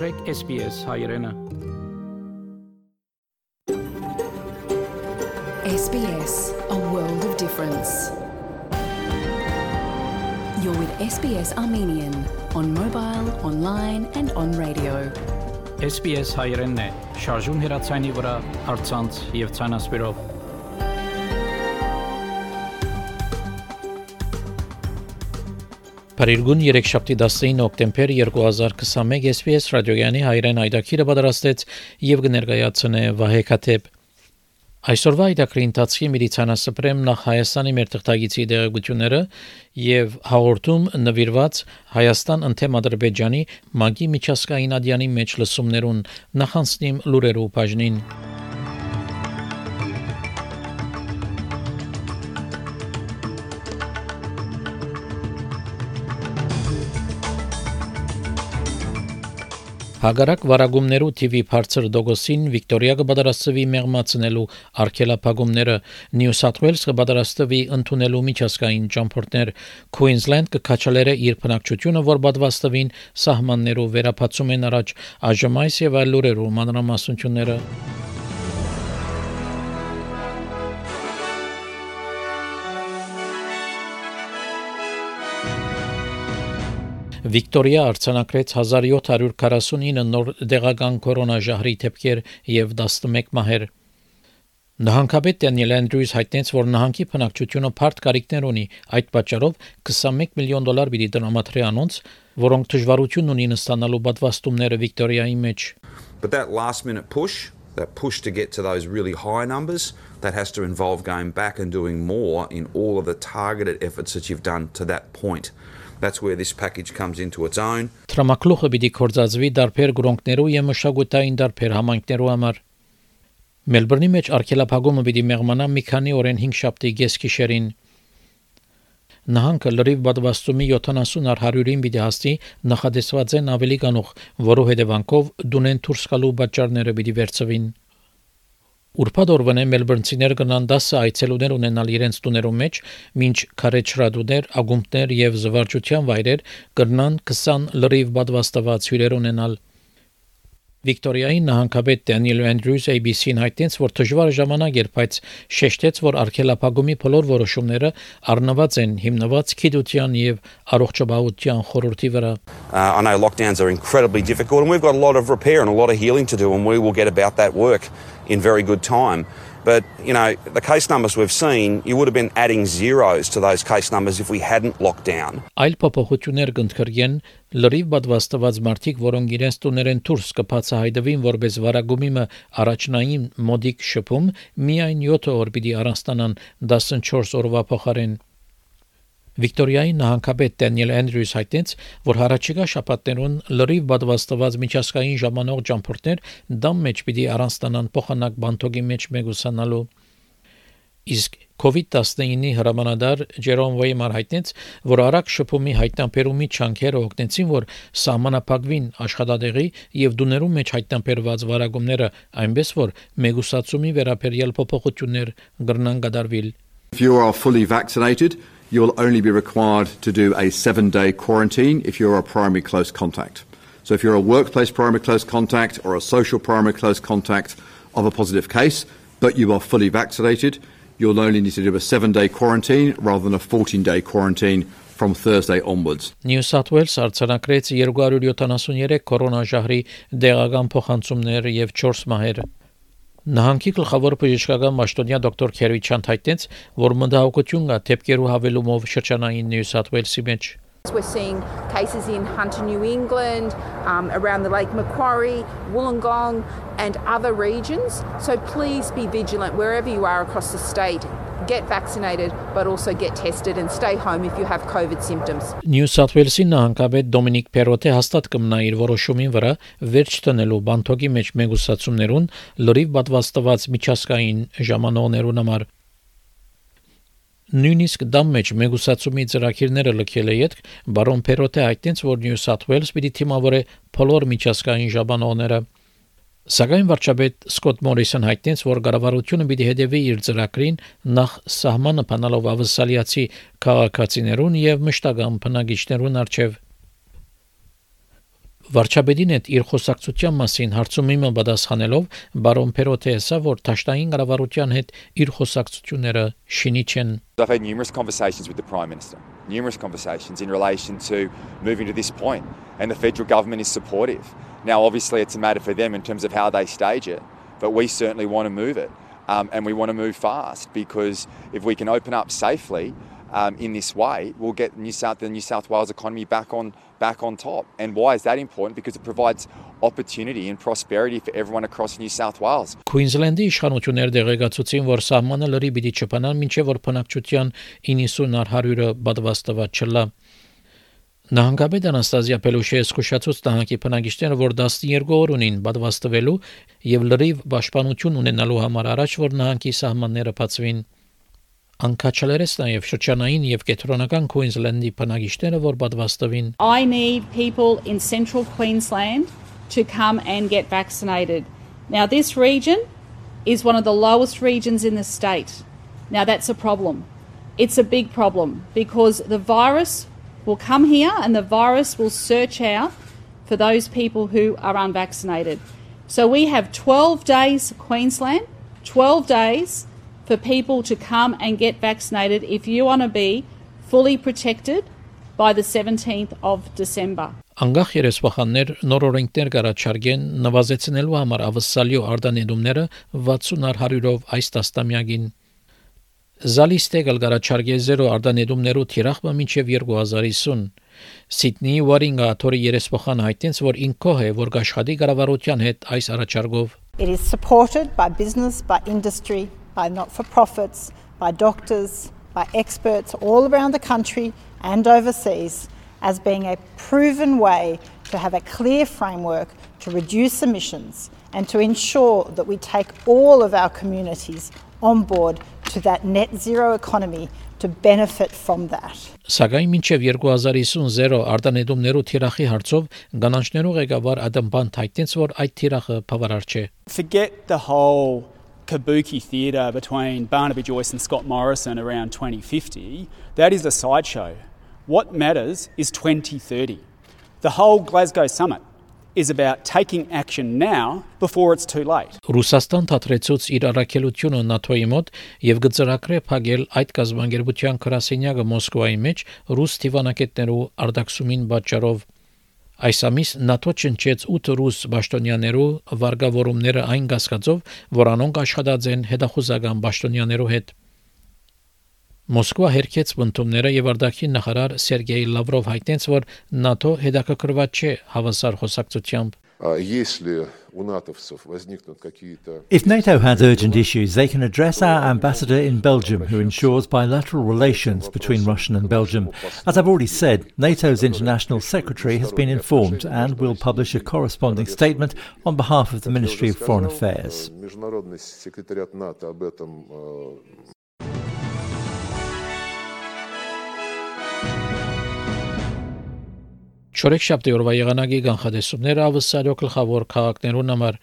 Մաղթեք SPS հայրենը։ SBS, a world of difference. You're with SBS Armenian on mobile, online, and on radio. SPS հայրենն է, շարժուն հեռացանի վրա, հարցանց եւ ցանասպիրով։ Փարիգուն 3 շաբթի 19 հոկտեմբեր 2021 SPS ռադիոգյանի հայրեն այդակիրը պատրաստեց եւ կներկայացնե Վահե Քաթեփ Այսօրվա այդակրի ընթացքի միլիցանասպրեմ նախ Հայաստանի մեր թղթագիտի դերակցությունները եւ հաղորդում նվիրված Հայաստան ընթեմ Ադրբեջանի մագի միջազգային ադյանի մեջ լսումներուն նախանցնիմ լուրերու բաժնին Հագարակ վարագումներու TV բարձր դոգոսին Վիկտորիա կբادرաստվի մեղմացնելու արկելափագումները Նյու Սաթ เวล սը կբادرաստվի ընդունելու միջազգային ճամփորդներ Քուինզլենդ կքաչալերը իր բնակչությունը որ բادرաստվին սահմաններով վերապացում են առաջ այժմ այս եւ այլ լուրերով մանրամասնությունները Վիկտորիա արձանագրեց 1749 նոր դեղական կորոնաժահրի դեպքեր եւ 11 մահեր։ Նահանգապետ Դենիել Անդրյուս հայտնեց, որ նահանգի բնակչությունը բարդ կարիքներ ունի, այդ պատճառով 21 միլիոն դոլար պիտի տրամադրի անոնց, որոնք դժվարություն ունին ստանալու պատվաստումները Վիկտորիայի մեջ։ But that last minute push, that push to get to those really high numbers, that has to involve going back and doing more in all of the targeted efforts that you've done to that point. That's where this package comes into its own. Տրամակլուխը պիտի կորցածվի դարբեր գրոնկներու եւ մշակութային դարբեր համայնքներու համար։ Մելբուրնի մեջ արքելափագումը պիտի մեղմանա մի քանի օրեն 5 շաբթի գեսկիշերին։ Նահանգը լրիվ բադվաստումի 70 առ 100-ին պիտի հասնի նախադեсված են ավելի կանող, որու հետևանքով դունեն դուրս գալու պատճառները պիտի վերցվին։ Ուրբաթ օրվանե մելբուրնցիներ կնան 10 այցելուներ ունենալ իրենց տուներում մեջ, մինչ քարեչրադուներ, ագումբներ եւ զվարճության վայրեր կրնան 20 լրիվ պատվաստված հյուրեր ունենալ։ Վիկտորիայի նահանգապետ Դենիել Անդրյուս ABC-ին հայտնեց, որ դժվար ժամանակ էր, բայց շեշտեց, որ արքելափագումի բոլոր որոշումները առնված են հիմնված քիդության եւ առողջապահության խորհրդի վրա։ Uh, I know lockdowns are incredibly difficult and we've got a lot of repair and a lot of healing to do and we will get about that work in very good time. But, you know, the case numbers we've seen, you would have been adding zeros to those case numbers if we hadn't locked down. Այլ փոփոխություններ կընթրգեն լրիվ պատվաստված մարդիկ, որոնք իրենց տուներեն դուրս կբացահայտվին որպես վարագումիմը առաջնային մոդիկ շփում, միայն 7 օր պիտի առանցնան 14 օրվա փոխարեն Վիկտորիայի նահանգապետ Դենիել Անդրյուս հայտնեց, որ հարաճիգա շաբաթներուն լրիվ բադվաստված միջազգային ժամանող ճամփորդներ դամ մեջ պիտի առանցնան փոխանակ բանթոգի մեջ մեգուսանալու իսկ COVID-19-ի հրամանատար Ջերոմ Վեյմար հայտնեց, որ արագ շփումի հայտնաբերումի չանքերը օգնեցին, որ սահմանափակվին աշխատադեղի եւ դուներում մեջ հայտնաբերված վարագումները, այնպես որ մեգուսացումի վերաբերյալ փոփոխություններ գրնան կդարվիլ։ If you are fully vaccinated, you'll only be required to do a seven day quarantine if you're a primary close contact. So, if you're a workplace primary close contact or a social primary close contact of a positive case, but you are fully vaccinated, you'll only need to do a seven day quarantine rather than a 14 day quarantine from Thursday onwards. New South Wales արձանագրեց 273 կորոնաժահրի դեղական փոխանցումներ եւ 4 մահեր։ Նահանգի գլխավոր բժշկական մաշտոնյա դոկտոր Քերվիչան հայտնեց, որ մտահոգություն կա թեփկերու հավելումով շրջանային Նյու Սաթ Ուելսի մեջ։ We're seeing cases in Hunter, New England, um, around the Lake Macquarie, Wollongong, and other regions. So please be vigilant wherever you are across the state. Get vaccinated but also get tested and stay home if you have COVID symptoms. New South Wales-ի նահանգապետ Դոմինիկ Պերոտը հաստատ կմնա իր որոշումին վրա վերջ տնելու բանթոգի մեջ մեգուսացումներուն լրիվ պատվաստված միջազգային ժամանողներուն համար Նույնիսկ դամ մեջ մեգուսացումի ծրագիրները լքել է յետք, բարոն Պերոտը հայտնեց, որ Նյու Սաթ Ուելս պիտի թիմավորե բոլոր միջազգային ժամանողները Սակայն վարչապետ Սկոտ Մորիսոն հայտնեց, որ կառավարությունը պիտի հետևի իր ծրագրին նախ սահմանը փնալով ավսալիացի քաղաքացիներուն եւ մշտական բնակիչներուն արչեւ Վարչապետին հետ իր խոսակցության մասին հարցում իմը պատասխանելով բարոն Պերոտը ասա, որ Թաշտային կառավարության հետ իր խոսակցությունները շինի չեն։ I've had numerous conversations with the Prime Minister, numerous conversations in relation to moving to this point, and the federal government is supportive. Now, obviously, it's a matter for them in terms of how they stage it, but we certainly want to move it. Um, and we want to move fast because if we can open up safely um, in this way, we'll get New South, the New South Wales economy back on back on top. And why is that important? Because it provides opportunity and prosperity for everyone across New South Wales. Քուինզլենդի իշխանությունները դեղեկացուցին, որ սահմանը լրի պիտի չփանան, մինչև որ բնակչության 90-ը 100-ը պատվաստված չլա։ Նահանգապետ Անաստազիա Պելուշեը զսկուշացուց նահանգի բնակիչները, որ 12 օր ունին պատվաստվելու եւ լրիվ պաշտպանություն ունենալու համար առաջ որ նահանգի սահմանները բացվին։ Անկաչալերես նաև շրջանային եւ կենտրոնական Queensland-ի բնակիչները, որ պատվաստվին։ I need people in central Queensland to come and get vaccinated. Now this region is one of the lowest regions in the state. Now that's a problem. It's a big problem because the virus will come here and the virus will search out for those people who are unvaccinated. So we have 12 days, Queensland, 12 days for people to come and get vaccinated if you want to be fully protected by the 17th of December. Անգախ երեսվախաններ նոր օրենքներ կառաջարկեն նվազեցնելու համար ավսալյո արդանեդումները 60-ար 100-ով այս տասնամյակին Զալիստե գալգարաչարգե 0 արդանեդումներու թիրախը մինչև 2050 Սիդնեի Վարինգա թորի երեսվախան հայտնեց որ ինքո է որ աշխատի կառավարության հետ այս առաջարկով It is supported by business by industry by not for profits, by doctors, by experts all around the country and overseas as being a proven way to have a clear framework to reduce emissions and to ensure that we take all of our communities on board to that net zero economy to benefit from that. Սակայն մինչև 2050 0 արտանետումներու թիրախի հարցով գանանչներու ղեկավար Ադամ Բան հայտնեց, որ այդ թիրախը բավարար չէ։ Forget the whole kabuki theatre between Barnaby Joyce and Scott Morrison around 2050, that is a sideshow. What matters is 2030. The whole Glasgow summit is about taking action now before it's too late. Ռուսաստան թատրեցուց իր առաքելությունը ՆԱԹՕ-ի մոտ եւ գծրակրե փակել այդ կազմակերպության քրասենյակը Մոսկվայի մեջ ռուս դիվանագետներու արտաքսումին պատճառով Այս ամիս ՆԱՏՕ ճնչեց 8 ռուս պաշտոնյաներու վարգավորումները այն գասկածով, որ անոնք աշխատած են հետախուզական պաշտոնյաներու հետ։ Մոսկվա հերքեց բնդումները եւ արտաքին նախարար Սերգեյ Լավրով հայտնեց, որ ՆԱՏՕ հետաքրքրված չէ հավասար խոսակցությամբ If NATO has urgent issues, they can address our ambassador in Belgium, who ensures bilateral relations between Russia and Belgium. As I've already said, NATO's international secretary has been informed and will publish a corresponding statement on behalf of the Ministry of Foreign Affairs. Չորեքշաբթի օրվա եղանակի կանխատեսումները ավսալյո գլխավոր քաղաքներուն համար.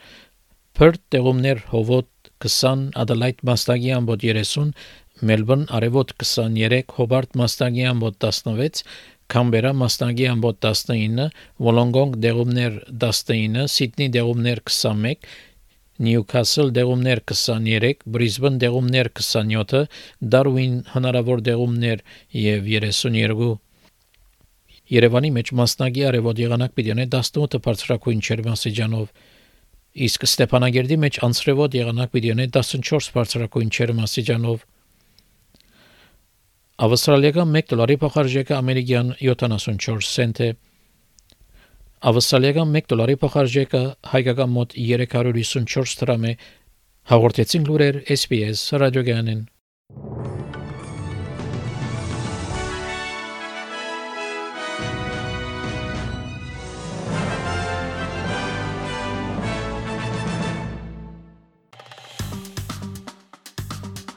Perth տեղումներ հովոտ 20 Adelaide մաստագի ամբոտ 30 Melbourne արևոտ 23 Hobart մաստագի ամբոտ 16 Կամբերա մաստագի ամբոտ 19 Wollongong դեղումներ 19 Sydney դեղումներ 21 Նյուքասլ դեղումներ 23, Բրիզբեն դեղումներ 27, Դարվին հնարավոր դեղումներ եւ 32 Երևանի մեջ մասնագի արևոտ եղանակ պիտի ունի 18 բարձրակույն չերմասիջանով, իսկ Ստեփանագերդի մեջ անցրևոտ եղանակ պիտի ունի 14 բարձրակույն չերմասիջանով։ Ավստրալիական 1 դոլարի փոխարժեքը ամերիկյան 74 سنت է։ Ավստրալիական 1 դոլարի փոխարժեքը հայկական մոտ 354 դրամ է։ Հաղորդեցին լուրեր SPS ռադիոգյանին։